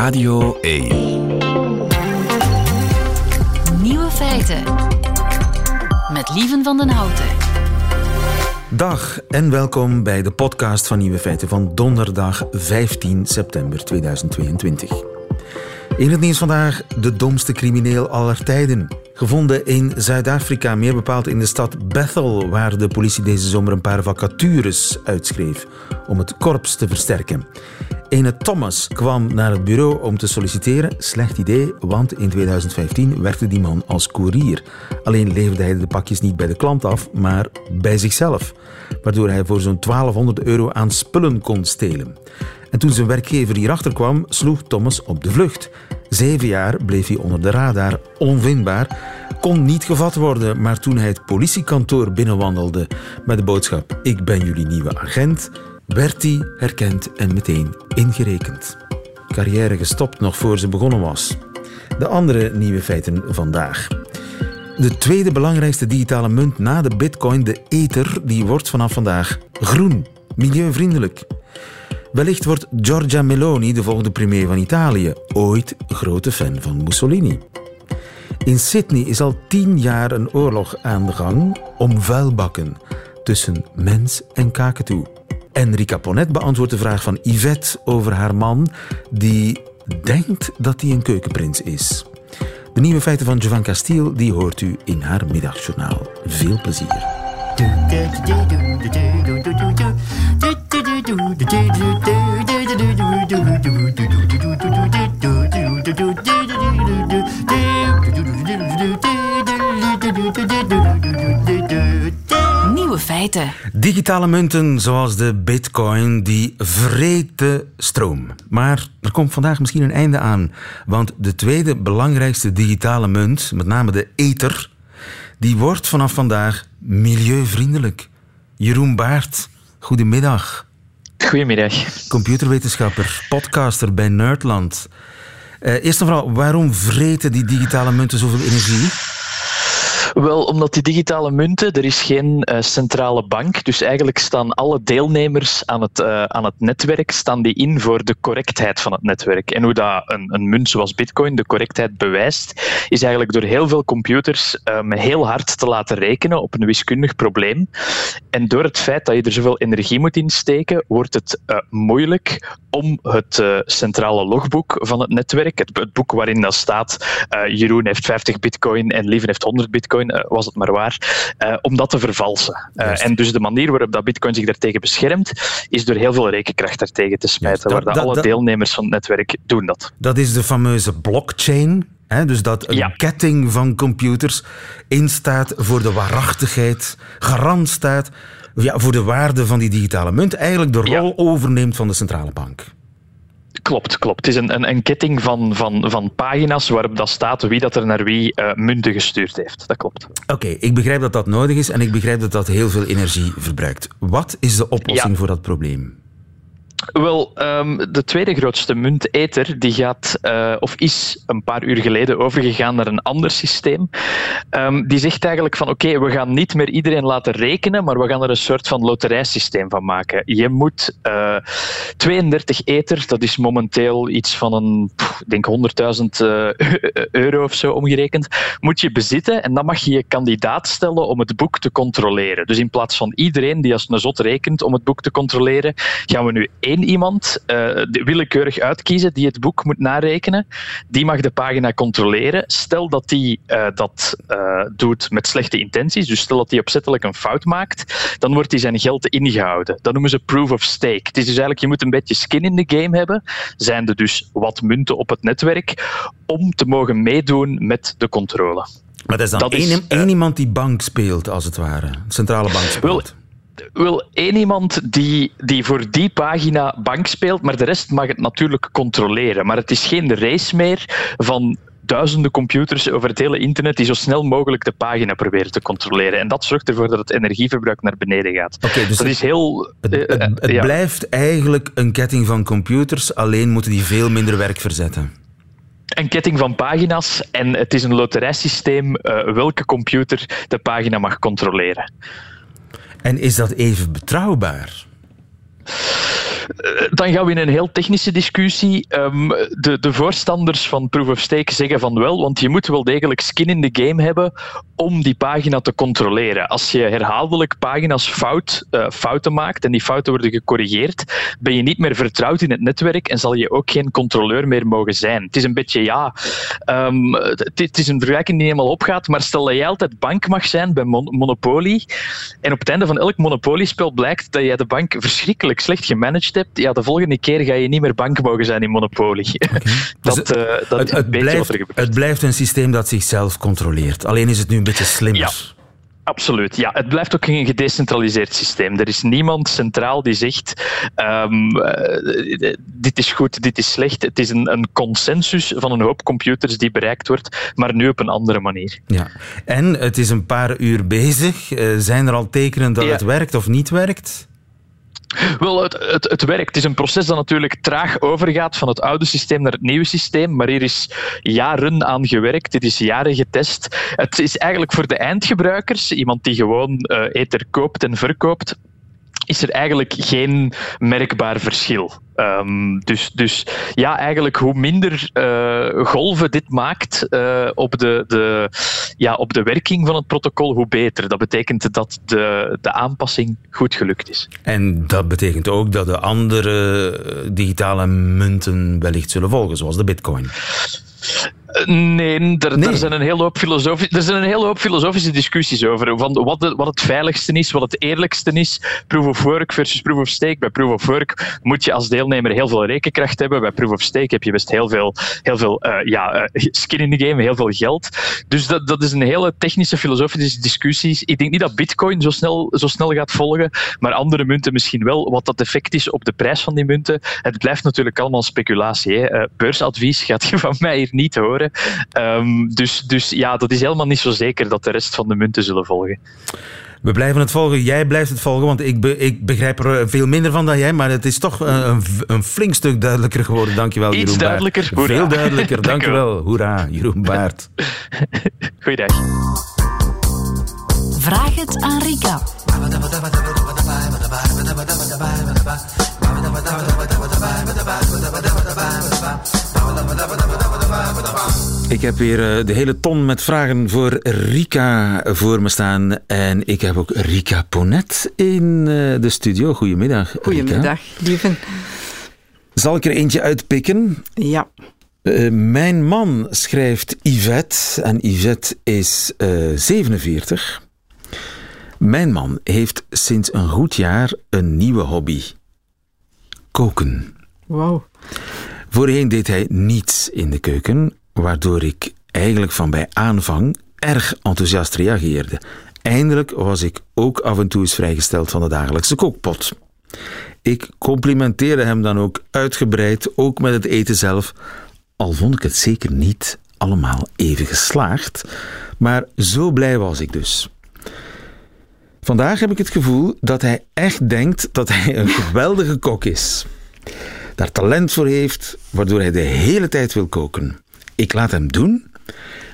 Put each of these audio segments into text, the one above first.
Radio 1. Nieuwe feiten. Met Lieven van den Houten. Dag en welkom bij de podcast van Nieuwe Feiten van donderdag 15 september 2022. In het nieuws vandaag de domste crimineel aller tijden. Gevonden in Zuid-Afrika, meer bepaald in de stad Bethel, waar de politie deze zomer een paar vacatures uitschreef om het korps te versterken. Ene Thomas kwam naar het bureau om te solliciteren. Slecht idee, want in 2015 werkte die man als koerier. Alleen leverde hij de pakjes niet bij de klant af, maar bij zichzelf. Waardoor hij voor zo'n 1200 euro aan spullen kon stelen. En toen zijn werkgever hierachter kwam, sloeg Thomas op de vlucht. Zeven jaar bleef hij onder de radar, onvindbaar, kon niet gevat worden. Maar toen hij het politiekantoor binnenwandelde met de boodschap: Ik ben jullie nieuwe agent, werd hij herkend en meteen ingerekend. Carrière gestopt nog voor ze begonnen was. De andere nieuwe feiten vandaag. De tweede belangrijkste digitale munt na de bitcoin, de Ether, die wordt vanaf vandaag groen, milieuvriendelijk. Wellicht wordt Giorgia Meloni de volgende premier van Italië, ooit grote fan van Mussolini. In Sydney is al tien jaar een oorlog aan de gang om vuilbakken tussen mens en kakatoe. En Rika Ponet beantwoordt de vraag van Yvette over haar man, die denkt dat hij een keukenprins is. De nieuwe feiten van Jovan Castiel die hoort u in haar middagjournaal. Veel plezier. Nieuwe feiten. Digitale munten zoals de bitcoin, die vreten stroom. Maar er komt vandaag misschien een einde aan. Want de tweede belangrijkste digitale munt, met name de Ether, die wordt vanaf vandaag milieuvriendelijk. Jeroen Baart, goedemiddag. Goedemiddag. Computerwetenschapper, podcaster bij Nerdland. Uh, eerst en vooral, waarom vreten die digitale munten zoveel energie? Wel, omdat die digitale munten, er is geen uh, centrale bank, dus eigenlijk staan alle deelnemers aan het, uh, aan het netwerk staan die in voor de correctheid van het netwerk. En hoe dat een, een munt zoals bitcoin de correctheid bewijst, is eigenlijk door heel veel computers um, heel hard te laten rekenen op een wiskundig probleem. En door het feit dat je er zoveel energie moet insteken, wordt het uh, moeilijk om het centrale logboek van het netwerk, het, het boek waarin dat staat, Jeroen heeft 50 bitcoin en Lieven heeft 100 bitcoin, was het maar waar, uh, om dat te vervalsen. Uh, en dus de manier waarop dat Bitcoin zich daartegen beschermt, is door heel veel rekenkracht daartegen te smijten, waar dat, alle dat, deelnemers van het netwerk doen dat. Dat is de fameuze blockchain. Hè? Dus dat een ja. ketting van computers instaat voor de waarachtigheid, garant staat ja, voor de waarde van die digitale munt, eigenlijk de rol ja. overneemt van de centrale bank. Klopt, klopt. Het is een, een, een ketting van, van, van pagina's waarop dat staat wie dat er naar wie uh, munten gestuurd heeft. Dat klopt. Oké, okay, ik begrijp dat dat nodig is en ik begrijp dat dat heel veel energie verbruikt. Wat is de oplossing ja. voor dat probleem? Wel, um, de tweede grootste munt, Ether, die gaat, uh, of is een paar uur geleden overgegaan naar een ander systeem. Um, die zegt eigenlijk van oké, we gaan niet meer iedereen laten rekenen, maar we gaan er een soort van loterijsysteem van maken. Je moet uh, 32 Ether, dat is momenteel iets van een, denk 100.000 uh, euro of zo omgerekend, moet je bezitten en dan mag je je kandidaat stellen om het boek te controleren. Dus in plaats van iedereen die als een zot rekent om het boek te controleren, gaan we nu één iemand uh, willekeurig uitkiezen die het boek moet narekenen. Die mag de pagina controleren. Stel dat die uh, dat uh, doet met slechte intenties, dus stel dat hij opzettelijk een fout maakt, dan wordt hij zijn geld ingehouden. Dat noemen ze proof of stake. Het is dus eigenlijk, je moet een beetje skin in de game hebben, zijn er dus wat munten op het netwerk, om te mogen meedoen met de controle. Maar dat is dan dat één, is, één iemand die bank speelt, als het ware. Centrale bank speelt. Wil één iemand die, die voor die pagina bank speelt, maar de rest mag het natuurlijk controleren. Maar het is geen race meer van duizenden computers over het hele internet die zo snel mogelijk de pagina proberen te controleren. En dat zorgt ervoor dat het energieverbruik naar beneden gaat. Okay, dus dat is heel... Het, het ja. blijft eigenlijk een ketting van computers, alleen moeten die veel minder werk verzetten een ketting van pagina's en het is een loterijsysteem uh, welke computer de pagina mag controleren. En is dat even betrouwbaar? Dan gaan we in een heel technische discussie. Ehm, de, de voorstanders van Proof of Stake zeggen van wel, want je moet wel degelijk skin in de game hebben om die pagina te controleren. Als je herhaaldelijk pagina's fout, uh, fouten maakt en die fouten worden gecorrigeerd, ben je niet meer vertrouwd in het netwerk en zal je ook geen controleur meer mogen zijn. Het is een beetje, ja, um, het, is een vergelijking die helemaal opgaat, maar stel dat jij altijd bank mag zijn bij Monopoly en op het einde van elk Monopoly-spel blijkt dat jij de bank verschrikkelijk slecht gemanaged hebt, ja, de volgende keer ga je niet meer bank mogen zijn in Monopoly. dat, dus, uh, dat het, het, blijft, het blijft een systeem dat zichzelf controleert. Alleen is het nu een beetje slimmer. Ja. Absoluut, ja. Het blijft ook een gedecentraliseerd systeem. Er is niemand centraal die zegt: um, uh, dit is goed, dit is slecht. Het is een, een, consensus van een hoop computers die bereikt wordt, maar nu op een andere manier. Ja. En het is een paar uur bezig. Uh, zijn er al tekenen dat het werkt of niet werkt? Wel, het, het, het, werkt. Het is een proces dat natuurlijk traag overgaat van het oude systeem naar het nieuwe systeem, maar hier is jaren aan gewerkt. Dit is jaren getest. Het is eigenlijk voor de eindgebruikers, iemand die gewoon uh, koopt en verkoopt, is er eigenlijk geen merkbaar verschil. Um, dus, dus ja, eigenlijk hoe minder uh, golven dit maakt uh, op, de, de, ja, op de werking van het protocol, hoe beter. Dat betekent dat de, de aanpassing goed gelukt is. En dat betekent ook dat de andere digitale munten wellicht zullen volgen, zoals de bitcoin. Nee, er, Er, zijn een hele hoop er zijn een hele hoop filosofische discussies over van wat, de, wat het veiligste is, wat het eerlijkste is. Proof of work versus proof of stake. Bij proof of work moet je als deelnemer heel veel rekenkracht hebben. Bij proof of stake heb je best heel veel, heel veel uh, ja, uh, skin in the game, heel veel geld. Dus dat, dat is een hele technische filosofische discussie. Ik denk niet dat Bitcoin zo snel, zo snel gaat volgen, maar andere munten misschien wel. Wat dat effect is op de prijs van die munten. Het blijft natuurlijk allemaal speculatie. Hè. Uh, beursadvies gaat je van mij hier niet horen. Ehm, dus, dus ja, dat is helemaal niet zo zeker dat de rest van de munten zullen volgen. We blijven het volgen. Jij blijft het volgen, want ik, ik begrijp er veel minder van dan jij. Maar het is toch een, een flink stuk duidelijker geworden. Dankjewel, Jeroen Iets duidelijker. Baart. Veel duidelijker. Dankjewel. Hoera, Jeroen Baart. Goeiedag. Vraag het aan Rika. Ik heb weer eh, de hele ton met vragen voor Rika voor me staan. En ik heb ook Rika Ponet in eh, de studio. Goedemiddag. Goedemiddag, lieve. Zal ik er eentje uitpikken? Ja. Uh, mijn man schrijft Yvette en Yvette is uh, 47. Mijn man heeft sinds een goed jaar een nieuwe hobby: koken. Wow. Voorheen deed hij niets in de keuken, waardoor ik eigenlijk van bij aanvang erg enthousiast reageerde. Eindelijk was ik ook af en toe eens vrijgesteld van de dagelijkse kookpot. Ik complimenteerde hem dan ook uitgebreid, ook met het eten zelf, al vond ik het zeker niet allemaal even geslaagd, maar zo blij was ik dus. Vandaag heb ik het gevoel dat hij echt denkt dat hij een geweldige kok is. Daar talent voor heeft, waardoor hij de hele tijd wil koken. Ik laat hem doen,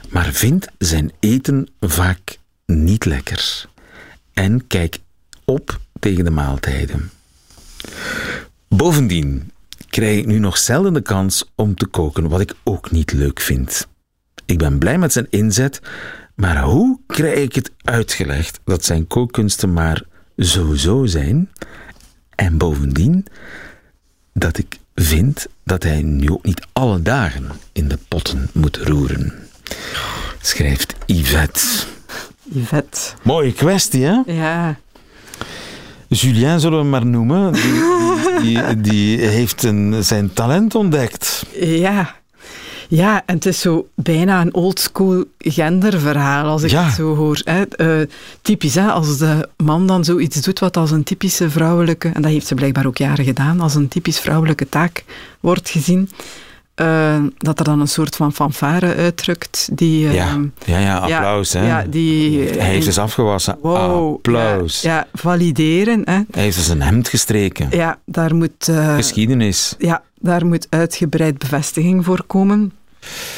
maar vind zijn eten vaak niet lekker. En kijk op tegen de maaltijden. Bovendien krijg ik nu nog zelden de kans om te koken, wat ik ook niet leuk vind. Ik ben blij met zijn inzet, maar hoe krijg ik het uitgelegd dat zijn kookkunsten maar zo-zo zijn? En bovendien dat ik vind dat hij nu ook niet alle dagen in de potten moet roeren. Schrijft Yvette. Yvette. Mooie kwestie, hè? Ja. Julien zullen we hem maar noemen. Die, die, die heeft een, zijn talent ontdekt. Ja, ja, en het is zo bijna een oldschool genderverhaal als ik het zo hoor. Hè. Uh, typisch, hè, als de man dan zoiets doet wat als een typische vrouwelijke, en dat heeft ze blijkbaar ook jaren gedaan, als een typisch vrouwelijke taak wordt gezien. Uh, dat er dan een soort van fanfare uitdrukt. Die, uh, ja. ja, ja, applaus. Ja, hè. Ja, die, hij heeft dus afgewassen. Wow, applaus. Ja, ja, valideren. Hè. Hij heeft dus een hemd gestreken. Ja, daar moet... Geschiedenis. Ja, daar moet uitgebreid bevestiging voor komen.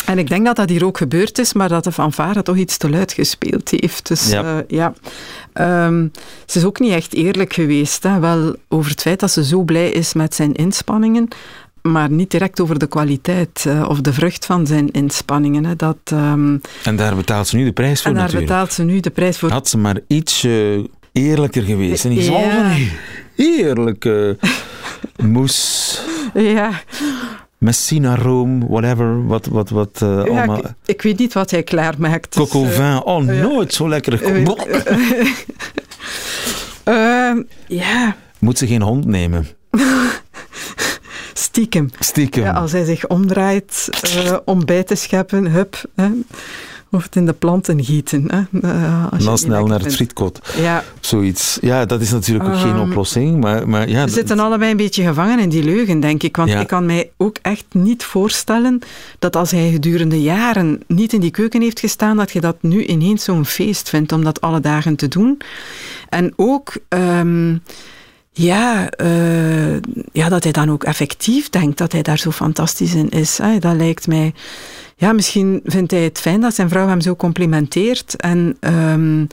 En ik denk dat dat hier ook gebeurd is, maar dat de fanfare toch iets te luid gespeeld heeft. Dus ja, uh, ja. Um, ze is ook niet echt eerlijk geweest. Hè. Wel over het feit dat ze zo blij is met zijn inspanningen, maar niet direct over de kwaliteit uh, of de vrucht van zijn inspanningen. Hè. Dat, um, en daar betaalt ze nu de prijs voor En daar natuurlijk. betaalt ze nu de prijs voor. Had ze maar iets uh, eerlijker geweest. En ja. Heerlijke moes. Ja. Messina, Rome, whatever, wat, wat, wat uh, ja, allemaal... Ik, ik, weet niet wat hij klaarmaakt. Dus, Coco vin, uh, oh, nooit zo lekker. Uh, ja. Moet ze geen hond nemen? Stiekem. Stiekem. Ja, als hij zich omdraait om bij te scheppen, hup. Hè. Of het in de planten gieten. Hè. Uh, Dan snel naar het frietkot. Ja. Zoiets. Ja, dat is natuurlijk ook um, geen oplossing. Maar, maar ja, we zitten allebei een beetje gevangen in die leugen, denk ik. Want ja. ik kan mij ook echt niet voorstellen dat als hij gedurende jaren niet in die keuken heeft gestaan, dat je dat nu ineens zo'n feest vindt om dat alle dagen te doen. En ook... Um, ja, uh, ja, dat hij dan ook effectief denkt dat hij daar zo fantastisch in is. Hè. Dat lijkt mij... Ja, misschien vindt hij het fijn dat zijn vrouw hem zo complimenteert en... Um,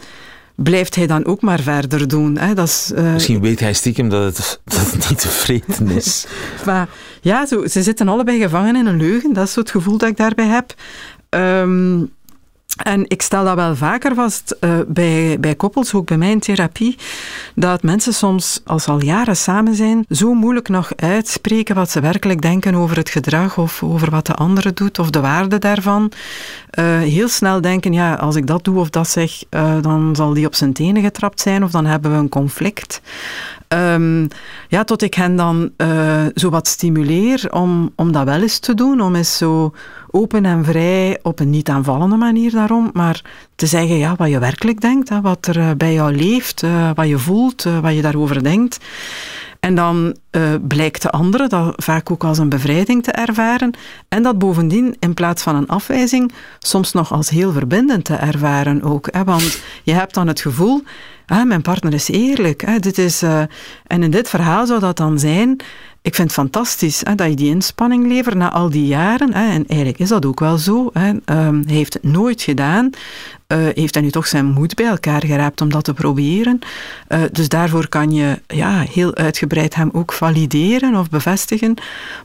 blijft hij dan ook maar verder doen. Hè? Dat is, uh, Misschien weet hij stiekem dat het, dat het niet tevreden is. maar ja, zo, ze zitten allebei gevangen in een leugen. Dat is zo het gevoel dat ik daarbij heb. Um, en ik stel dat wel vaker vast uh, bij, bij koppels, ook bij mij in therapie, dat mensen soms, als ze al jaren samen zijn, zo moeilijk nog uitspreken wat ze werkelijk denken over het gedrag of over wat de andere doet of de waarde daarvan. Uh, heel snel denken, ja, als ik dat doe of dat zeg, uh, dan zal die op zijn tenen getrapt zijn of dan hebben we een conflict. Um, ja, tot ik hen dan zo wat stimuleer om, om dat wel eens te doen, om eens zo open en vrij, op een niet aanvallende manier daarom, maar te zeggen ja, wat je werkelijk denkt, hè, wat er uh, bij jou leeft, uh, wat je voelt, wat je daarover denkt. En dan blijkt de andere dat vaak ook als een bevrijding te ervaren. En dat bovendien in plaats van een afwijzing soms nog als heel verbindend te ervaren ook. Hè? Want je hebt dan het gevoel, ah, mijn partner is eerlijk. Hè? Dit is, en in dit verhaal zou dat dan zijn, ik vind het fantastisch hè, dat je die inspanning levert na al die jaren. Hè, en eigenlijk is dat ook wel zo. Hè. Um, hij heeft het nooit gedaan. Uh, heeft hij nu toch zijn moed bij elkaar geraapt om dat te proberen. Uh, dus daarvoor kan je ja, heel uitgebreid hem ook valideren of bevestigen.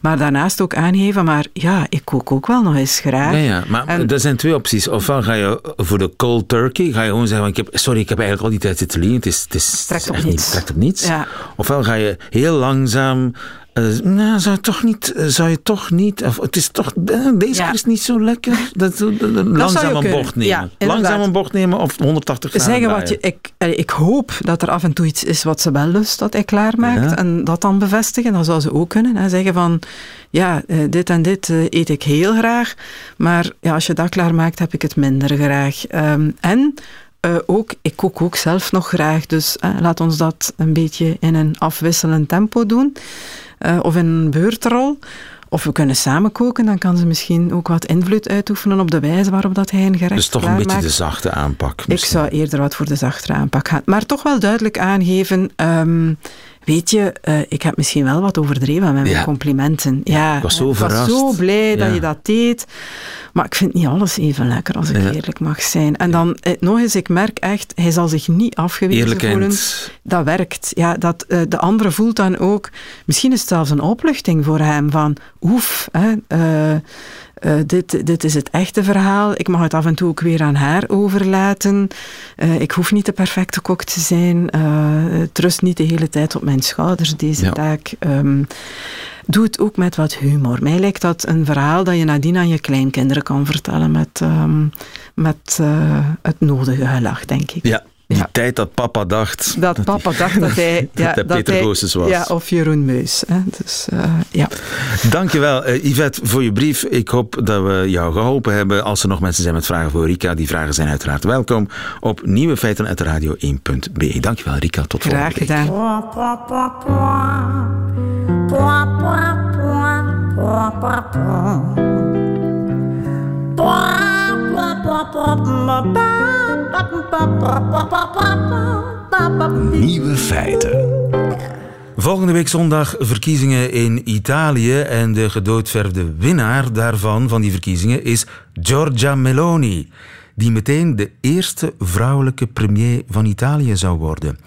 Maar daarnaast ook aangeven, maar ja, ik kook ook wel nog eens graag. Ja, ja maar en, er zijn twee opties. Ofwel ga je voor de cold turkey, ga je gewoon zeggen, ik heb, sorry, ik heb eigenlijk al die tijd zitten liggen. Het is, het is, trekt op echt niets. Niet, op niets. Ja. Ofwel ga je heel langzaam uh, nou, zou je toch niet, zou je toch niet, of het is toch, deze ja. is niet zo lekker. Dat, dat, dat langzaam een bocht nemen. Ja, langzaam een bocht nemen of 180 graden Zeggen wat je, ik, ik hoop dat er af en toe iets is wat ze wel lust, dat hij klaarmaakt. Ja. En dat dan bevestigen, dat zou ze ook kunnen. Hè. Zeggen van, ja, dit en dit eet ik heel graag. Maar ja, als je dat klaarmaakt, heb ik het minder graag. Um, en... Uh, ook, ik kook ook zelf nog graag, dus uh, laat ons dat een beetje in een afwisselend tempo doen. Uh, of in een beurtrol. Of we kunnen samen koken, dan kan ze misschien ook wat invloed uitoefenen op de wijze waarop dat hij een gerecht Dus toch een beetje de zachte aanpak. Ik zou eerder wat voor de zachtere aanpak gaan. Maar toch wel duidelijk aangeven... Um, Weet je, uh, ik heb misschien wel wat overdreven met mijn Ja. complimenten. Ja, ik was zo ik was verrast. zo blij dat je dat deed. Maar ik vind niet alles even lekker, als ik eerlijk mag zijn. En dan eh, nog eens, ik merk echt, hij zal zich niet afgewezen Eerlijk voelen. en... Dat werkt. Ja, dat, uh, de andere voelt dan ook... Misschien is het zelfs een opluchting voor hem van... Oef, hè, uh, uh, dit, dit is het echte verhaal. Ik mag het af en toe ook weer aan haar overlaten. Uh, ik hoef niet de perfecte kok te zijn. Uh, het rust niet de hele tijd op mijn schouders, deze Ja. taak. Um, doe het ook met wat humor. Mij lijkt dat een verhaal dat je nadien aan je kleinkinderen kan vertellen met, um, met uh, het nodige gelach, denk ik. Ja, die Ja. tijd dat papa dacht... Dat papa dacht dat hij... dat hij Peter Goossens was. Ja, of Jeroen Meus. Hè. Dus, uh, ja. Dankjewel, uh, Yvette, voor je brief. Ik hoop dat we jou geholpen hebben. Als er nog mensen zijn met vragen voor Rika, die vragen zijn uiteraard welkom op nieuwefeiten.radio1.be. Dankjewel, Rika. Tot Graag volgende week. gedaan. Nieuwe feiten. Volgende week zondag verkiezingen in Italië en de gedoodverfde winnaar daarvan, van die verkiezingen, is Giorgia Meloni, die meteen de eerste vrouwelijke premier van Italië zou worden.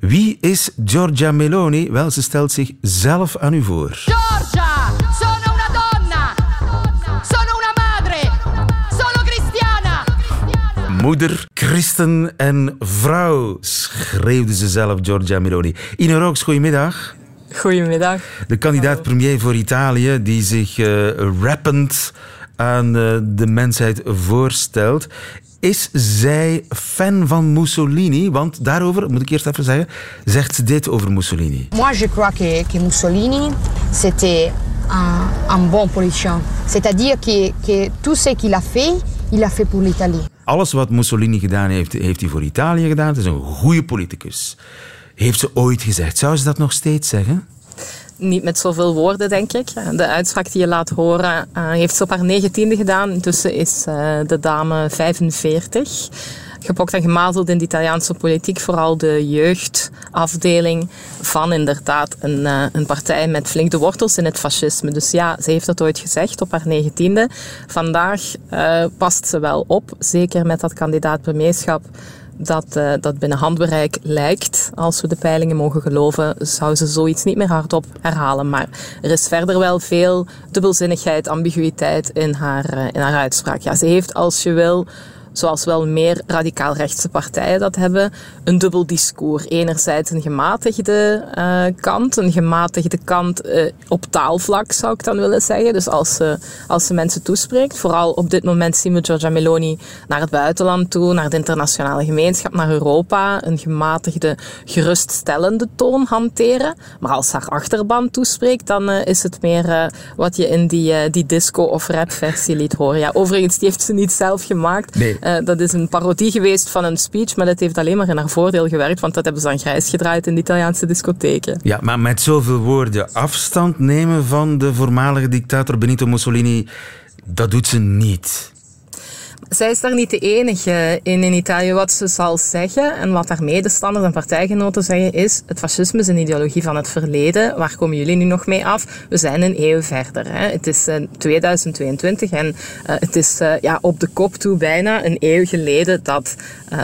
Wie is Giorgia Meloni? Wel, ze stelt zich zelf aan u voor. Giorgia, Moeder, christen en vrouw, schreeuwde ze zelf, Giorgia Meloni. Ine Rooks, goedemiddag. Goedemiddag. De kandidaat-premier voor Italië, die zich uh, rappend aan uh, de mensheid voorstelt. Is zij fan van Mussolini? Want daarover, moet ik eerst even zeggen, zegt ze dit over Mussolini. Moi, je crois que, que Mussolini, c'était un, un bon politicien. C'est-à-dire que, que tout ce qu'il a fait, il a fait pour l'Italie. Alles wat Mussolini gedaan heeft, heeft hij voor Italië gedaan. Het is een goede politicus. Heeft ze ooit gezegd. Zou ze dat nog steeds zeggen? niet met zoveel woorden, denk ik. De uitspraak die je laat horen uh, heeft ze op haar negentiende gedaan. Intussen is uh, de dame 45. Gepokt en gemazeld in de Italiaanse politiek. Vooral de jeugdafdeling van inderdaad een, uh, een partij met flinke wortels in het fascisme. Dus ja, ze heeft dat ooit gezegd op haar negentiende. Vandaag past ze wel op, zeker met dat kandidaat premierschap dat, uh, dat binnen handbereik lijkt. Als we de peilingen mogen geloven, zou ze zoiets niet meer hardop herhalen. Maar er is verder wel veel dubbelzinnigheid, ambiguïteit in haar, uh, in haar uitspraak. Ja, ze heeft, als je wil, zoals wel meer radicaal rechtse partijen dat hebben, een dubbel discours. Enerzijds een gematigde uh, kant, een gematigde kant uh, op taalvlak zou ik dan willen zeggen. Dus als ze, als ze mensen toespreekt, vooral op dit moment zien we Giorgia Meloni naar het buitenland toe, naar de internationale gemeenschap, naar Europa, een gematigde, geruststellende toon hanteren. Maar als haar achterban toespreekt, dan uh, is het meer wat je in die, die disco- of rap-versie liet horen. Ja, overigens, die heeft ze niet zelf gemaakt. Nee. Uh, dat is een parodie geweest van een speech, maar dat heeft alleen maar in haar voordeel gewerkt, want dat hebben ze dan grijs gedraaid in de Italiaanse discotheken. Ja, maar met zoveel woorden afstand nemen van de voormalige dictator Benito Mussolini, dat doet ze niet. Zij is daar niet de enige in in Italië. Wat ze zal zeggen en wat haar medestanders en partijgenoten zeggen is het fascisme is een ideologie van het verleden. Waar komen jullie nu nog mee af? We zijn een eeuw verder. Hè. Het is uh, 2022 en uh, het is uh, ja, op de kop toe bijna een eeuw geleden dat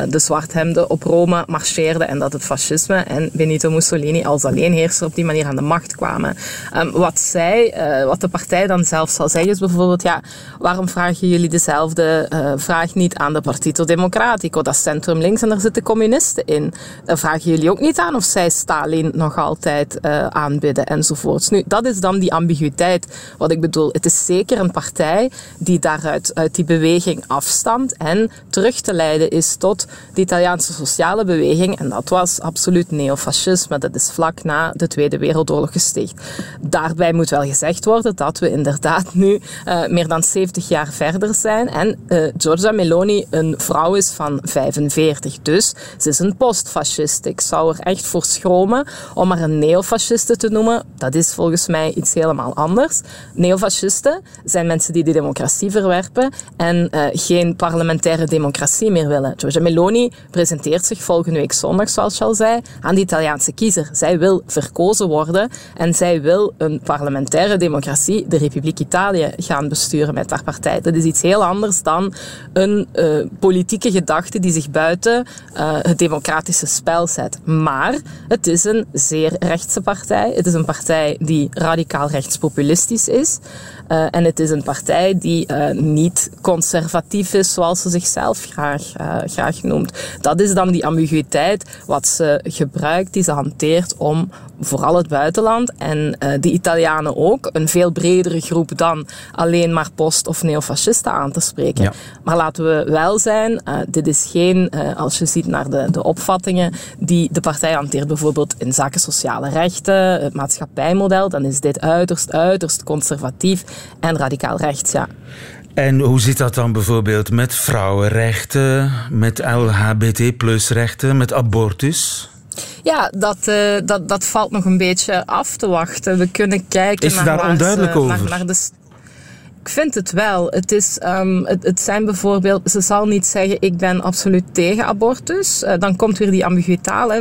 de zwarthemden op Rome marcheerden en dat het fascisme en Benito Mussolini als alleenheerser op die manier aan de macht kwamen. Um, wat zij, wat de partij dan zelf zal zeggen is bijvoorbeeld, ja, waarom vragen jullie dezelfde vraag niet aan de Partito Democratico, dat is centrum links en daar zitten communisten in. Daar vragen jullie ook niet aan of zij Stalin nog altijd uh, aanbidden enzovoorts. Nu, dat is dan die ambiguïteit wat ik bedoel. Het is zeker een partij die daaruit uit die beweging afstamt en terug te leiden is tot de Italiaanse sociale beweging en dat was absoluut neofascisme. Dat is vlak na de Tweede Wereldoorlog gesticht. Daarbij moet wel gezegd worden dat we inderdaad nu uh, meer dan 70 jaar verder zijn en uh, Giorgia Meloni een vrouw is van 45. Dus ze is een postfascist. Ik zou er echt voor schromen om haar een neofasciste te noemen. Dat is volgens mij iets helemaal anders. Neofascisten zijn mensen die de democratie verwerpen en uh, geen parlementaire democratie meer willen. Giorgia Meloni presenteert zich volgende week zondag, zoals je al zei, aan de Italiaanse kiezer. Zij wil verkozen worden en zij wil een parlementaire democratie, de Republiek Italië, gaan besturen met haar partij. Dat is iets heel anders dan een uh, politieke gedachte die zich buiten uh, het democratische spel zet. Maar het is een zeer rechtse partij. Het is een partij die radicaal rechtspopulistisch is. Uh, en het is een partij die niet conservatief is zoals ze zichzelf graag, graag noemt. Dat is dan die ambiguïteit wat ze gebruikt, die ze hanteert om vooral het buitenland en de Italianen ook, een veel bredere groep dan alleen maar post- of neofascisten aan te spreken. Ja. Maar laten we wel zijn, uh, dit is geen, uh, als je ziet naar de, de opvattingen die de partij hanteert, bijvoorbeeld in zaken sociale rechten, het maatschappijmodel, dan is dit uiterst, uiterst conservatief en radicaal rechts, ja. En hoe zit dat dan bijvoorbeeld met vrouwenrechten, met LHBT-rechten, met abortus? Ja, dat, uh, dat, dat valt nog een beetje af te wachten. We kunnen kijken is naar daar onduidelijk ze, over? Naar, naar de, Ik vind het wel. Het, is, um, het, zijn bijvoorbeeld, ze zal niet zeggen ik ben absoluut tegen abortus. Uh, dan komt weer die.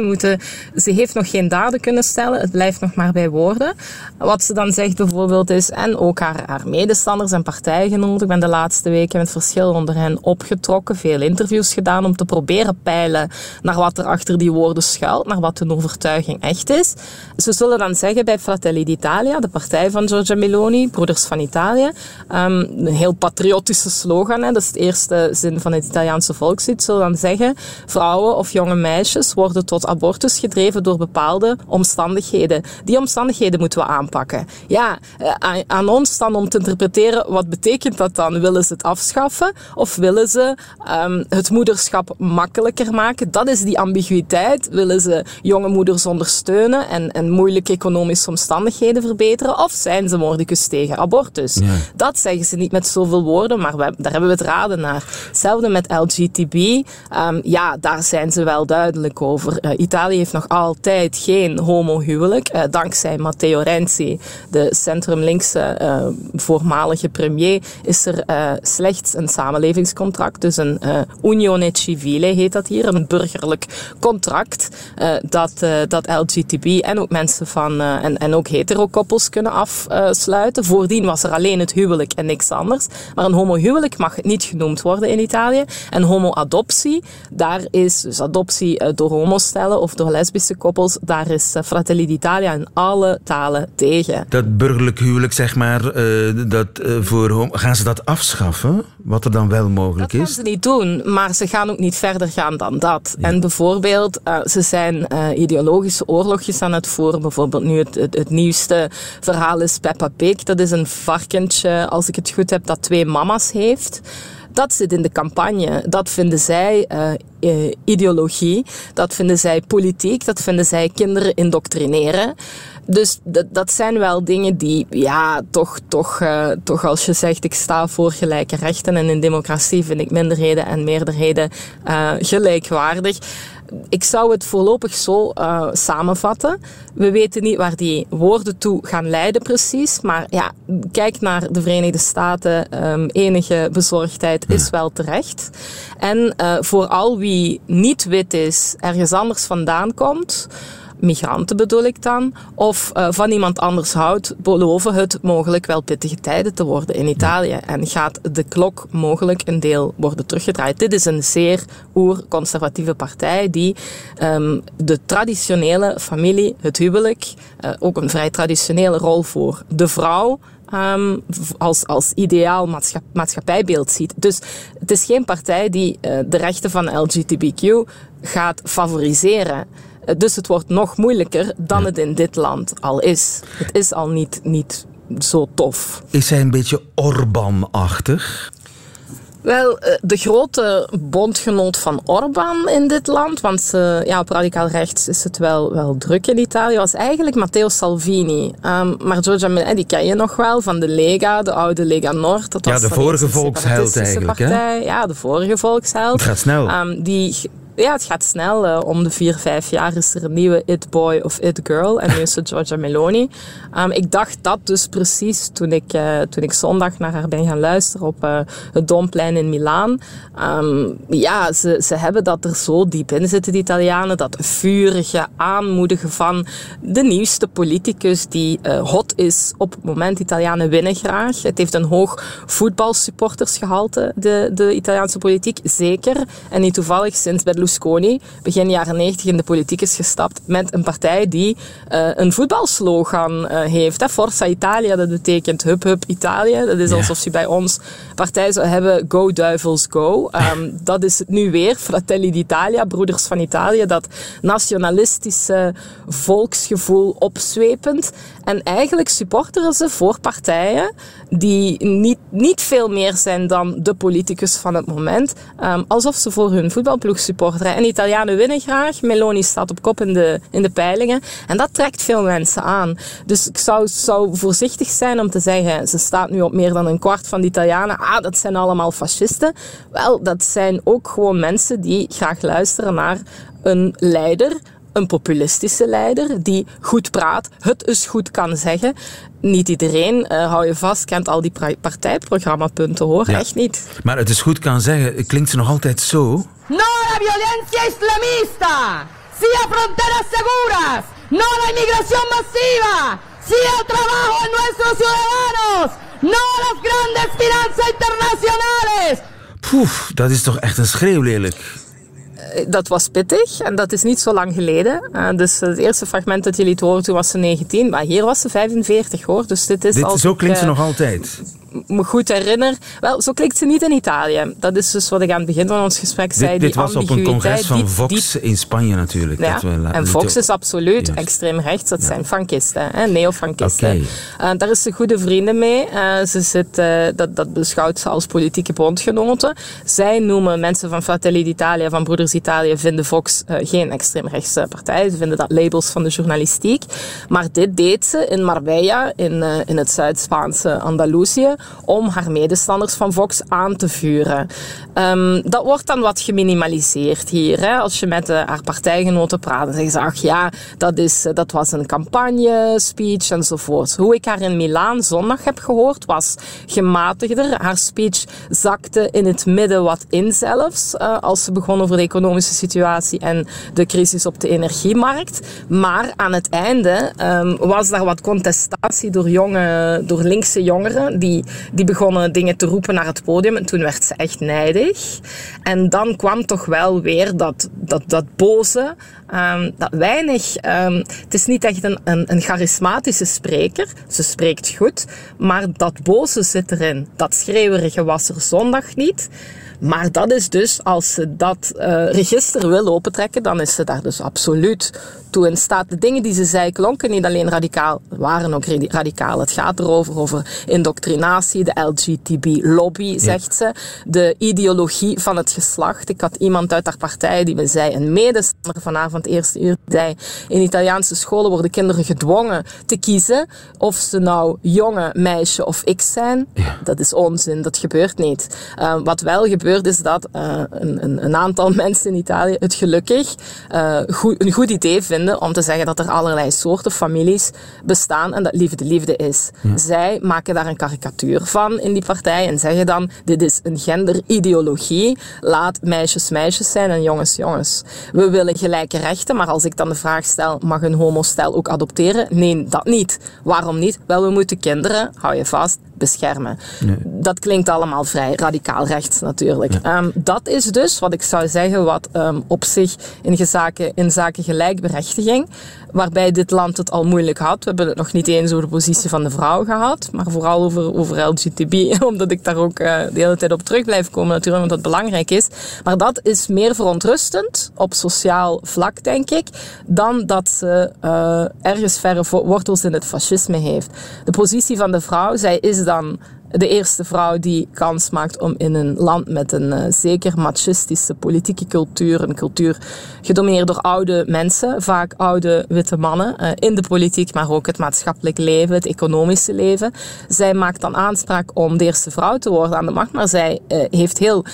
Moeten, ze heeft nog geen daden kunnen stellen, het blijft nog maar bij woorden. Wat ze dan zegt bijvoorbeeld is, en ook haar, haar medestanders en partijgenoten, ik ben de laatste weken met verschil onder hen opgetrokken, veel interviews gedaan om te proberen peilen naar wat er achter die woorden schuilt, naar wat hun overtuiging echt is. Ze zullen dan zeggen bij Fratelli d'Italia, de partij van Giorgia Meloni, Broeders van Italië, Um, een heel patriotische slogan, hè, dat is de eerste zin van het Italiaanse volkslied, zullen dan zeggen, vrouwen of jonge meisjes worden tot abortus gedreven door bepaalde omstandigheden. Die omstandigheden moeten we aanpakken. Ja, eh, aan ons dan om te interpreteren, wat betekent dat dan? Willen ze het afschaffen of willen ze um, het moederschap makkelijker maken? Dat is die ambiguïteit. Willen ze jonge moeders ondersteunen en, en moeilijke economische omstandigheden verbeteren? Of zijn ze mordicus tegen abortus? Ja. Dat zeggen ze niet met zoveel woorden, maar daar hebben we het raden naar. Hetzelfde met LGTB. Um, ja, daar zijn ze wel duidelijk over. Uh, Italië heeft nog altijd geen homohuwelijk. Uh, dankzij Matteo Renzi, de centrum-linkse uh, voormalige premier, is er slechts een samenlevingscontract. Dus een unione civile heet dat hier, een burgerlijk contract dat, dat LGTB en ook mensen van en, en ook hetero-koppels kunnen afsluiten. Voordien was er alleen het huwelijk en niks anders. Maar een homohuwelijk mag niet genoemd worden in Italië. En homoadoptie, daar is dus adoptie eh, door homostellen of door lesbische koppels, daar is eh, Fratelli d'Italia in alle talen tegen. Dat burgerlijk huwelijk, zeg maar, uh, dat, uh, voor gaan ze dat afschaffen? Wat er dan wel mogelijk is? Dat gaan ze niet doen, maar ze gaan ook niet verder gaan dan dat. En bijvoorbeeld, ze zijn ideologische oorlogjes aan het voeren. Bijvoorbeeld nu het, het, het nieuwste verhaal is Peppa Pig. Dat is een varkentje als ik het goed heb, dat twee mama's heeft. Dat zit in de campagne. Dat vinden zij uh, ideologie. Dat vinden zij politiek. Dat vinden zij kinderen indoctrineren. Dus dat, dat zijn wel dingen die, ja, toch, toch, uh, toch als je zegt ik sta voor gelijke rechten en in democratie vind ik minderheden en meerderheden gelijkwaardig ik zou het voorlopig zo uh, samenvatten. We weten niet waar die woorden toe gaan leiden precies. Maar ja, kijk naar de Verenigde Staten. Um, enige bezorgdheid is wel terecht. En uh, voor al wie niet wit is, ergens anders vandaan komt migranten bedoel ik dan, of uh, van iemand anders houdt, beloven het mogelijk wel pittige tijden te worden in Italië. En gaat de klok mogelijk een deel worden teruggedraaid. Dit is een zeer oer-conservatieve partij die um, de traditionele familie, het huwelijk, uh, ook een vrij traditionele rol voor de vrouw, um, als, als ideaal maatschap, maatschappijbeeld ziet. Dus het is geen partij die uh, de rechten van LGBTQ gaat favoriseren. Dus het wordt nog moeilijker dan het in dit land al is. Het is al niet, niet zo tof. Is hij een beetje Orbán-achtig? Wel, eh, de grote bondgenoot van Orbán in dit land, want uh, ja, op radicaal rechts is het wel, wel druk in Italië, was eigenlijk Matteo Salvini. Um, maar Giorgia Meloni, die ken je nog wel van de Lega, de oude Lega Nord. Dat was ja, de vorige volksheld eigenlijk. Hè? Ja, de vorige volksheld. Het gaat snel. Um, die ja, het gaat snel. Uh, om de vier, vijf jaar is er een nieuwe It Boy of It Girl. En nu is het Giorgia Meloni. Um, ik dacht dat dus precies toen ik, uh, toen ik zondag naar haar ben gaan luisteren op uh, het Domplein in Milaan. Um, ja, ze, ze hebben dat er zo diep in zitten, die Italianen. Dat vurige aanmoedigen van de nieuwste politicus die hot is op het moment. Italianen winnen graag. Het heeft een hoog voetbalsupportersgehalte, de, de Italiaanse politiek. Zeker. En niet toevallig sinds Berlusconi Berlusconi begin jaren 90 in de politiek is gestapt met een partij die uh, een voetbalslogan uh, heeft. Hè. Forza Italia, dat betekent hup hup Italië. Dat is alsof je bij ons partij zou hebben Go Duivels Go. Um, dat is het nu weer, Fratelli d'Italia, Broeders van Italië. Dat nationalistische volksgevoel opzwepend. En eigenlijk supporteren ze voor partijen die niet, niet veel meer zijn dan de politicus van het moment. Um, alsof ze voor hun voetbalploeg supporteren en Italianen winnen graag. Meloni staat op kop in de, in de peilingen. En dat trekt veel mensen aan. Dus ik zou, zou voorzichtig zijn om te zeggen, ze staat nu op meer dan een kwart van de Italianen. Ah, dat zijn allemaal fascisten. Wel, dat zijn ook gewoon mensen die graag luisteren naar een leider een populistische leider die goed praat, het is goed kan zeggen. Niet iedereen, uh, hou je vast, kent al die partijprogrammapunten hoor, echt niet. Maar het is goed kan zeggen, klinkt ze nog altijd zo? No la violencia islamista! ¡Sia fronteras seguras! ¡No la inmigración masiva! ¡Sí al trabajo en nuestros ciudadanos! ¡No a las grandes finanzas internacionales! Poef, dat is toch echt een schreeuw lelijk. Eh, dat was pittig en dat is niet zo lang geleden. Uh, dus het eerste fragment dat jullie het horen, toen was ze 19, maar hier was ze 45 hoor. Dus dit is dit, als zo klinkt ze nog altijd me goed herinner. Wel, zo klinkt ze niet in Italië. Dat is dus wat ik aan het begin van ons gesprek zei. Dit, dit was op een congres van Vox in Spanje natuurlijk. Ja, en Vox is absoluut extreem rechts. Dat zijn funkisten, neofrankisten. Okay. Uh, daar is ze goede vrienden mee. Uh, ze zit, uh, dat, dat beschouwt ze als politieke bondgenoten. Zij noemen mensen van Fratelli d'Italia, van Broeders Italië, vinden Vox geen extreemrechtse partij. Ze vinden dat labels van de journalistiek. Maar dit deed ze in Marbella, in, in het Zuid-Spaanse Andalusië om haar medestanders van Vox aan te vuren. Um, dat wordt dan wat geminimaliseerd hier. Hè? Als je met uh, haar partijgenoten praat, dan zeggen ze, ach ja, dat, is, uh, dat was een campagne-speech enzovoort. Hoe ik haar in Milaan zondag heb gehoord, was gematigder. Haar speech zakte in het midden wat in zelfs, uh, als ze begon over de economische situatie en de crisis op de energiemarkt. Maar aan het einde um, was daar wat contestatie door, jonge, door linkse jongeren, die die begonnen dingen te roepen naar het podium. En toen werd ze echt nijdig. En dan kwam toch wel weer dat, dat, dat boze, um, dat weinig... Um, het is niet echt een, een, een charismatische spreker. Ze spreekt goed. Maar dat boze zit erin. Dat schreeuwerige was er zondag niet. Maar dat is dus, als ze dat uh, register wil opentrekken, dan is ze daar dus absoluut toe in staat. De dingen die ze zei klonken niet alleen radicaal, waren ook radicaal. Het gaat erover, over indoctrinatie, de LGTB-lobby, zegt ze. De ideologie van het geslacht. Ik had iemand uit haar partij die me zei, een medestander vanavond, eerste uur, die zei, in Italiaanse scholen worden kinderen gedwongen te kiezen of ze nou jonge meisje of ik zijn. Ja. Dat is onzin, dat gebeurt niet. Uh, wat wel gebeurt is dat uh, een, een, een, aantal mensen in Italië het gelukkig uh, goed, een goed idee vinden om te zeggen dat er allerlei soorten families bestaan en dat liefde liefde is. Zij maken daar een karikatuur van in die partij en zeggen dan, dit is een genderideologie, laat meisjes meisjes zijn en jongens jongens. We willen gelijke rechten, maar als ik dan de vraag stel, mag een homostel ook adopteren? Nee, dat niet. Waarom niet? Wel, we moeten kinderen, hou je vast, beschermen. Nee. Dat klinkt allemaal vrij radicaal rechts natuurlijk. Ja. Um, dat is dus wat ik zou zeggen wat um, op zich in, zaken, in zaken gelijkberechtiging, waarbij dit land het al moeilijk had. We hebben het nog niet eens over de positie van de vrouw gehad, maar vooral over, over LGTB, omdat ik daar ook uh, de hele tijd op terug blijf komen natuurlijk, omdat dat belangrijk is. Maar dat is meer verontrustend op sociaal vlak, denk ik, dan dat ze uh, ergens verre wortels in het fascisme heeft. De positie van de vrouw, zij is dan de eerste vrouw die kans maakt om in een land met een uh, zeker machistische politieke cultuur, een cultuur gedomineerd door oude mensen, vaak oude witte mannen, uh, in de politiek, maar ook het maatschappelijk leven, het economische leven. Zij maakt dan aanspraak om de eerste vrouw te worden aan de macht, maar zij uh, heeft heel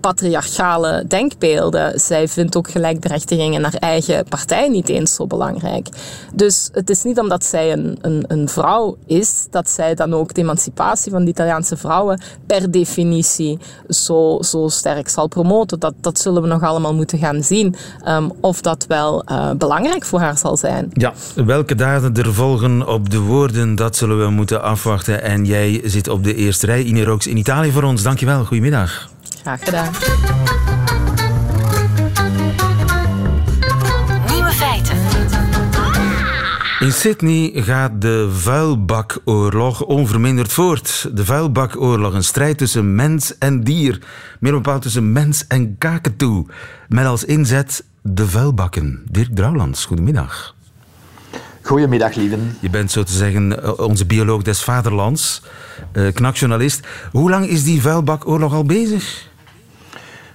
patriarchale denkbeelden. Zij vindt ook gelijkberechtiging in haar eigen partij niet eens zo belangrijk. Dus het is niet omdat zij een, een, een vrouw is, dat zij dan ook de emancipatie van de Italiaanse vrouwen per definitie zo, zo sterk zal promoten. Dat, dat zullen we nog allemaal moeten gaan zien. Um, of dat wel uh, belangrijk voor haar zal zijn. Ja, welke daden er volgen op de woorden, dat zullen we moeten afwachten. En jij zit op de eerste rij, Ine Rooks in Italië voor ons. Dankjewel, goedemiddag. Graag gedaan. In Sydney gaat de vuilbakoorlog onverminderd voort. De vuilbakoorlog, een strijd tussen mens en dier. Meer bepaald tussen mens en kakatoe. Met als inzet de vuilbakken. Dirk Drouwlands, goedemiddag. Goedemiddag, lieven. Je bent zo te zeggen eh, onze bioloog des vaderlands, uh, knakjournalist. Hoe lang is die vuilbakoorlog al bezig?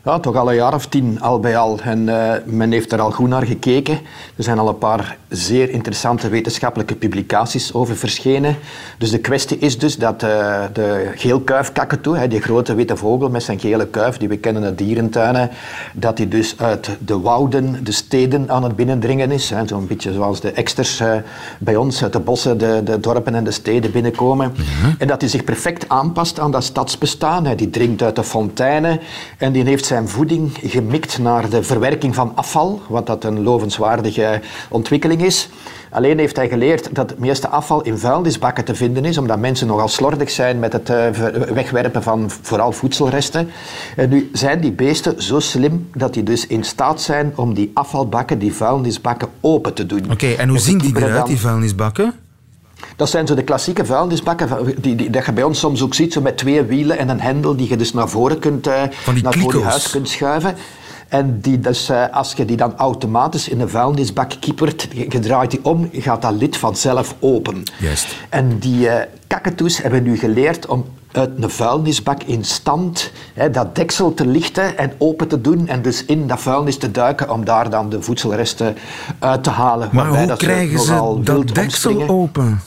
Ja, toch al een jaar of tien al bij al. En uh, men heeft er al goed naar gekeken. Er zijn al een paar zeer interessante wetenschappelijke publicaties over verschenen. Dus de kwestie is dus dat uh, de geelkuifkakatoe, die grote witte vogel met zijn gele kuif, die we kennen uit dierentuinen, dat die dus uit de wouden, de steden aan het binnendringen is. Zo'n beetje zoals de eksters uh, bij ons uit de bossen, de, de, dorpen en de steden binnenkomen. Mhm. En dat hij zich perfect aanpast aan dat stadsbestaan. Die drinkt uit de fonteinen en die heeft zijn voeding gemikt naar de verwerking van afval, wat dat een lovenswaardige ontwikkeling is. Alleen heeft hij geleerd dat het meeste afval in vuilnisbakken te vinden is, omdat mensen nogal slordig zijn met het eh, wegwerpen van vooral voedselresten. En nu zijn die beesten zo slim dat die dus in staat zijn om die afvalbakken, die vuilnisbakken, open te doen. Oké, en hoe zien die eruit, die vuilnisbakken? Dat zijn zo de klassieke vuilnisbakken die, die, dat je bij ons soms ook ziet, zo met twee wielen en een hendel die je dus naar voren kunt, uh, naar voor je huis kunt schuiven. En die dus, uh, als je die dan automatisch in een vuilnisbak kiepert, je draait die om, gaat dat lid vanzelf open. Juist. En die uh, kakatoes hebben nu geleerd om uit een vuilnisbak in stand hè, dat deksel te lichten en open te doen en dus in dat vuilnis te duiken om daar dan de voedselresten uit te halen. Maar hoe krijgen ze dat deksel open?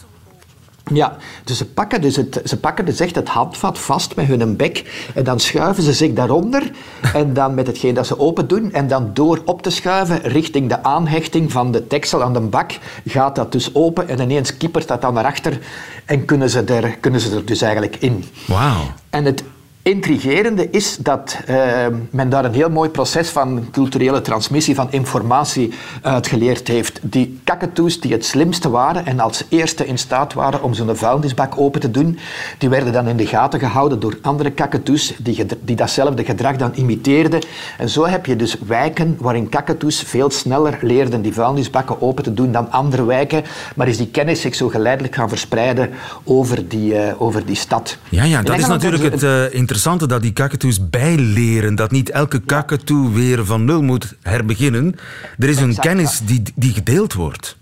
Ja, dus ze pakken, dus het, ze pakken dus echt het handvat vast met hun bek en dan schuiven ze zich daaronder en dan met hetgeen dat ze open doen en dan door op te schuiven richting de aanhechting van de deksel aan de bak gaat dat dus open en ineens kiepert dat dan naar achter en kunnen ze er, kunnen ze er dus eigenlijk in. Wauw. En het intrigerende is dat uh, men daar een heel mooi proces van culturele transmissie van informatie uitgeleerd heeft. Die kakatoes die het slimste waren en als eerste in staat waren om zo'n vuilnisbak open te doen, die werden dan in de gaten gehouden door andere kakatoes die, die datzelfde gedrag dan imiteerden. En zo heb je dus wijken waarin kakatoes veel sneller leerden die vuilnisbakken open te doen dan andere wijken, maar is die kennis zich zo geleidelijk gaan verspreiden over die, uh, over die stad. Ja, ja dat is natuurlijk het uh, interessante interessante dat die kakatoes bijleren. Dat niet elke kakatoe weer van nul moet herbeginnen. Er is een kennis die, die gedeeld wordt.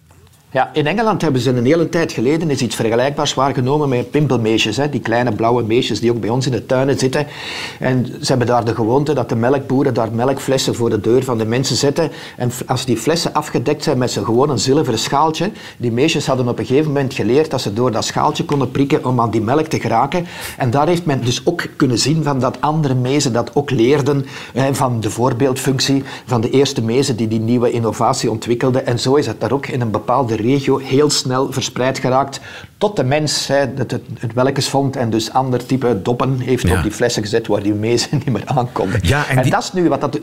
Ja, in Engeland hebben ze een hele tijd geleden is iets vergelijkbaars waargenomen met pimpelmeesjes. Hè, die kleine blauwe meesjes die ook bij ons in de tuinen zitten. En ze hebben daar de gewoonte dat de melkboeren daar melkflessen voor de deur van de mensen zetten. En als die flessen afgedekt zijn met zo'n gewoon een zilveren schaaltje, die meisjes hadden op een gegeven moment geleerd dat ze door dat schaaltje konden prikken om aan die melk te geraken. En daar heeft men dus ook kunnen zien van dat andere mezen dat ook leerden hè, van de voorbeeldfunctie van de eerste mezen die die nieuwe innovatie ontwikkelden. En zo is het daar ook in een bepaalde regio heel snel verspreid geraakt tot de mens hè, het, het, het vond en dus ander type doppen heeft op die flessen gezet waar die mezen niet meer aankonden. Ja, en, dat is nu wat dat...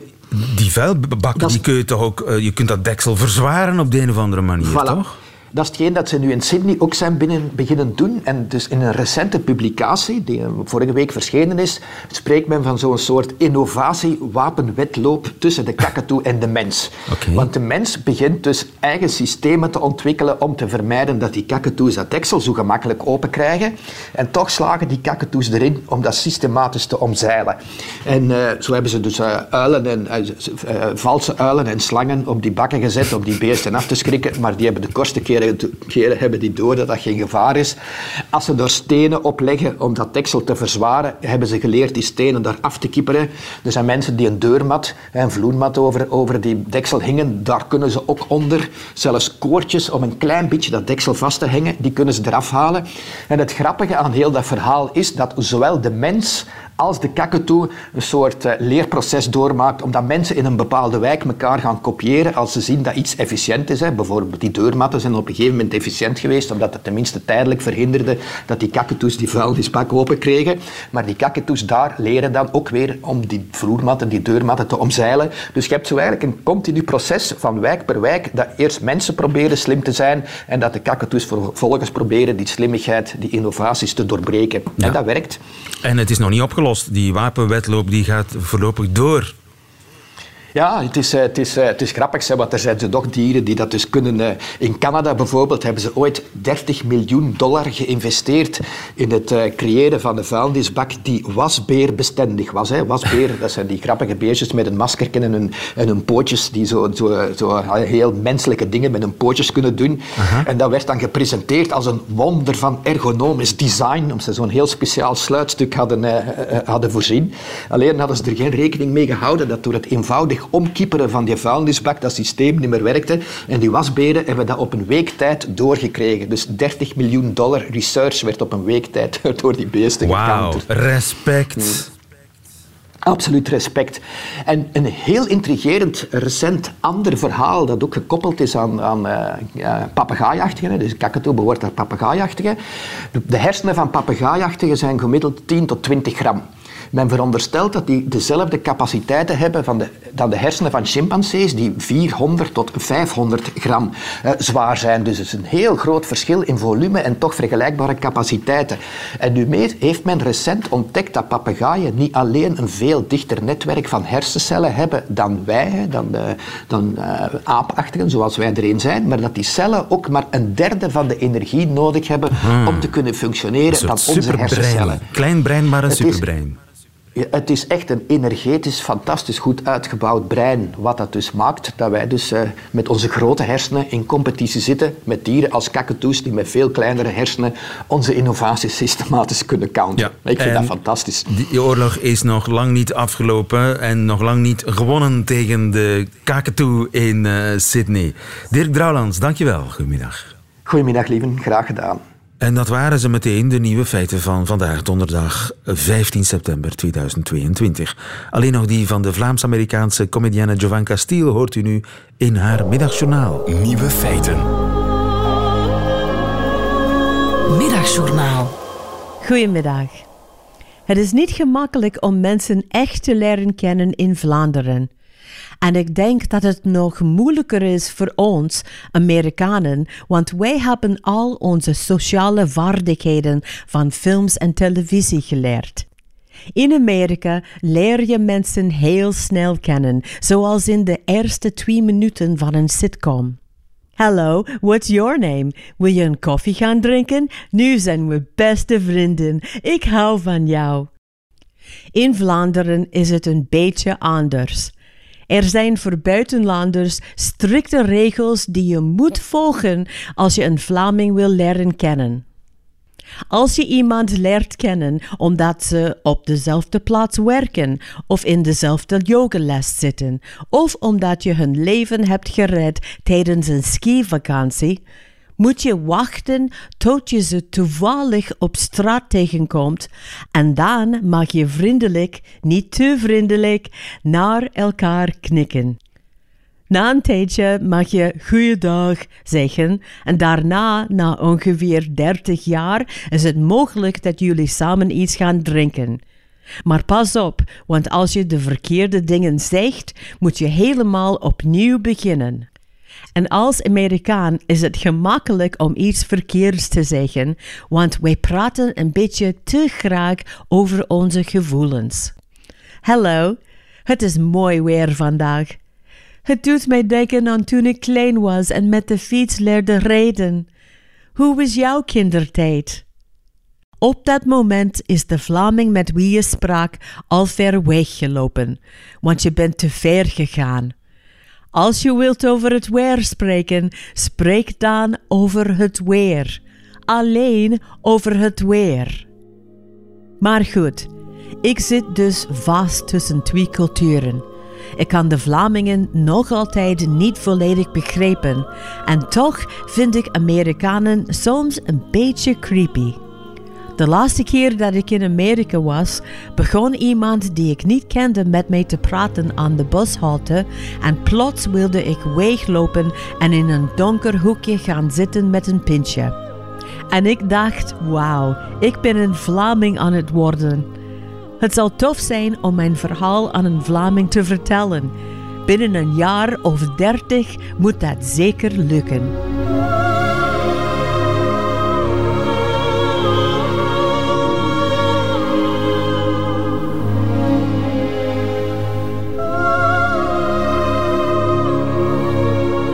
Die vuilbakken, die kun je toch ook... Uh, je kunt dat deksel verzwaren op de een of andere manier, voilà. toch? Dat is hetgeen dat ze nu in Sydney ook zijn binnen, beginnen doen. En dus in een recente publicatie, die vorige week verschenen is, spreekt men van zo'n soort innovatie-wapenwetloop tussen de kakatoe en de mens. Okay. Want de mens begint dus eigen systemen te ontwikkelen om te vermijden dat die kakatoes dat deksel zo gemakkelijk open krijgen. En toch slagen die kakatoes erin om dat systematisch te omzeilen. En uh, zo hebben ze dus uh, uilen en, uh, valse uilen en slangen op die bakken gezet om die beesten af te schrikken, maar die hebben de kortste keer hebben die door dat dat geen gevaar is. Als ze daar stenen op leggen om dat deksel te verzwaren, hebben ze geleerd die stenen daar af te kieperen. Er zijn mensen die een deurmat, een vloermat over, over die deksel hingen. Daar kunnen ze ook onder. Zelfs koortjes om een klein beetje dat deksel vast te hangen, die kunnen ze eraf halen. En het grappige aan heel dat verhaal is dat zowel de mens als de kakatoe een soort uh, leerproces doormaakt, omdat mensen in een bepaalde wijk elkaar gaan kopiëren als ze zien dat iets efficiënt is. Hè. Bijvoorbeeld die deurmatten zijn op een gegeven moment efficiënt geweest, omdat het tenminste tijdelijk verhinderde dat die kakatoes die vuilnisbak open kregen. Maar die kakatoes daar leren dan ook weer om die vloermatten, die deurmatten te omzeilen. Dus je hebt zo eigenlijk een continu proces van wijk per wijk, dat eerst mensen proberen slim te zijn en dat de kakatoes vervolgens proberen die slimmigheid, die innovaties te doorbreken. Ja. En dat werkt. En het is nog niet opgelost. Die wapenwetloop die gaat voorlopig door. Ja, het is, het is, het is grappig, want er zijn toch dieren die dat dus kunnen. In Canada bijvoorbeeld hebben ze ooit 30 miljoen dollar geïnvesteerd in het creëren van een vuilnisbak die wasbeerbestendig was. Hè. Wasbeer, dat zijn die grappige beestjes met een masker en hun, en hun pootjes, die zo, zo, zo heel menselijke dingen met hun pootjes kunnen doen. En dat werd dan gepresenteerd als een wonder van ergonomisch design, omdat ze zo'n heel speciaal sluitstuk hadden, hadden voorzien. Alleen hadden ze er geen rekening mee gehouden dat door het eenvoudig omkieperen van die vuilnisbak dat systeem niet meer werkte. En die wasberen hebben dat op een week tijd doorgekregen. Dus 30 miljoen dollar research werd op een week tijd door die beesten Wauw, respect. Absoluut respect. En een heel intrigerend, recent ander verhaal dat ook gekoppeld is aan, aan uh, papegaaijachtigen. Dus kakatoe behoort aan papegaaijachtigen. De hersenen van papegaaijachtigen zijn gemiddeld 10 tot 20 gram. Men veronderstelt dat die dezelfde capaciteiten hebben van de, dan de hersenen van chimpansees, die 400 tot 500 gram eh, zwaar zijn. Dus het is een heel groot verschil in volume en toch vergelijkbare capaciteiten. En nu heeft men recent ontdekt dat papegaaien niet alleen een veel dichter netwerk van hersencellen hebben dan wij, dan, de, dan uh, aapachtigen, zoals wij erin zijn, maar dat die cellen ook maar een derde van de energie nodig hebben hmm. om te kunnen functioneren dan onze hersencellen. Klein brein, maar een superbrein. Het is echt een energetisch, fantastisch goed uitgebouwd brein. Wat dat dus maakt dat wij dus uh, met onze grote hersenen in competitie zitten met dieren als kakatoes die met veel kleinere hersenen onze innovaties systematisch kunnen counteren. Ja, Ik vind dat fantastisch. Die oorlog is nog lang niet afgelopen en nog lang niet gewonnen tegen de kakatoe in uh, Sydney. Dirk Drouwlands, dankjewel. Goedemiddag. Goedemiddag, lieven. Graag gedaan. En dat waren ze meteen de nieuwe feiten van vandaag, donderdag 15 september 2022. Alleen nog die van de Vlaams-Amerikaanse comedienne Giovanka Stiel hoort u nu in haar middagjournaal. Nieuwe feiten. Middagjournaal. Goedemiddag. Het is niet gemakkelijk om mensen echt te leren kennen in Vlaanderen. En ik denk dat het nog moeilijker is voor ons, Amerikanen, want wij hebben al onze sociale vaardigheden van films en televisie geleerd. In Amerika leer je mensen heel snel kennen, zoals in de eerste twee minuten van een sitcom. Hallo, what's your name? Wil je een koffie gaan drinken? Nu zijn we beste vrienden. Ik hou van jou. In Vlaanderen is het een beetje anders. Er zijn voor buitenlanders strikte regels die je moet volgen als je een Vlaming wil leren kennen. Als je iemand leert kennen omdat ze op dezelfde plaats werken of in dezelfde yogales zitten, of omdat je hun leven hebt gered tijdens een skivakantie, moet je wachten tot je ze toevallig op straat tegenkomt en dan mag je vriendelijk, niet te vriendelijk, naar elkaar knikken. Na een tijdje mag je goeiedag zeggen en daarna, na ongeveer 30 jaar, is het mogelijk dat jullie samen iets gaan drinken. Maar pas op, want als je de verkeerde dingen zegt, moet je helemaal opnieuw beginnen. En als Amerikaan is het gemakkelijk om iets verkeerds te zeggen, want wij praten een beetje te graag over onze gevoelens. Hallo, het is mooi weer vandaag. Het doet mij denken aan toen ik klein was en met de fiets leerde rijden. Hoe was jouw kindertijd? Op dat moment is de Vlaming met wie je sprak al ver weggelopen, want je bent te ver gegaan. Als je wilt over het weer spreken, spreek dan over het weer. Alleen over het weer. Maar goed, ik zit dus vast tussen twee culturen. Ik kan de Vlamingen nog altijd niet volledig begrijpen en toch vind ik Amerikanen soms een beetje creepy. De laatste keer dat ik in Amerika was, begon iemand die ik niet kende met mij te praten aan de bushalte en plots wilde ik weglopen en in een donker hoekje gaan zitten met een pintje. En ik dacht, wauw, ik ben een Vlaming aan het worden. Het zal tof zijn om mijn verhaal aan een Vlaming te vertellen. Binnen een jaar of dertig moet dat zeker lukken.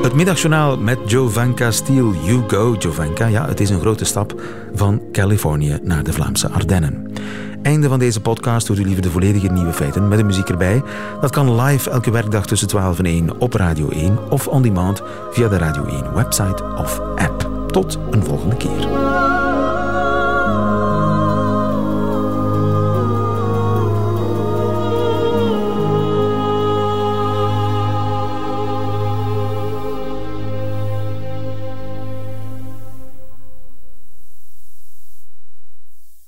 Het middagjournaal met Jovanka Steel. You go, Jovanka. Ja, het is een grote stap van Californië naar de Vlaamse Ardennen. Einde van deze podcast hoort u liever de volledige nieuwe feiten met de muziek erbij. Dat kan live elke werkdag tussen 12 en 1 op Radio 1 of on demand via de Radio 1 website of app. Tot een volgende keer.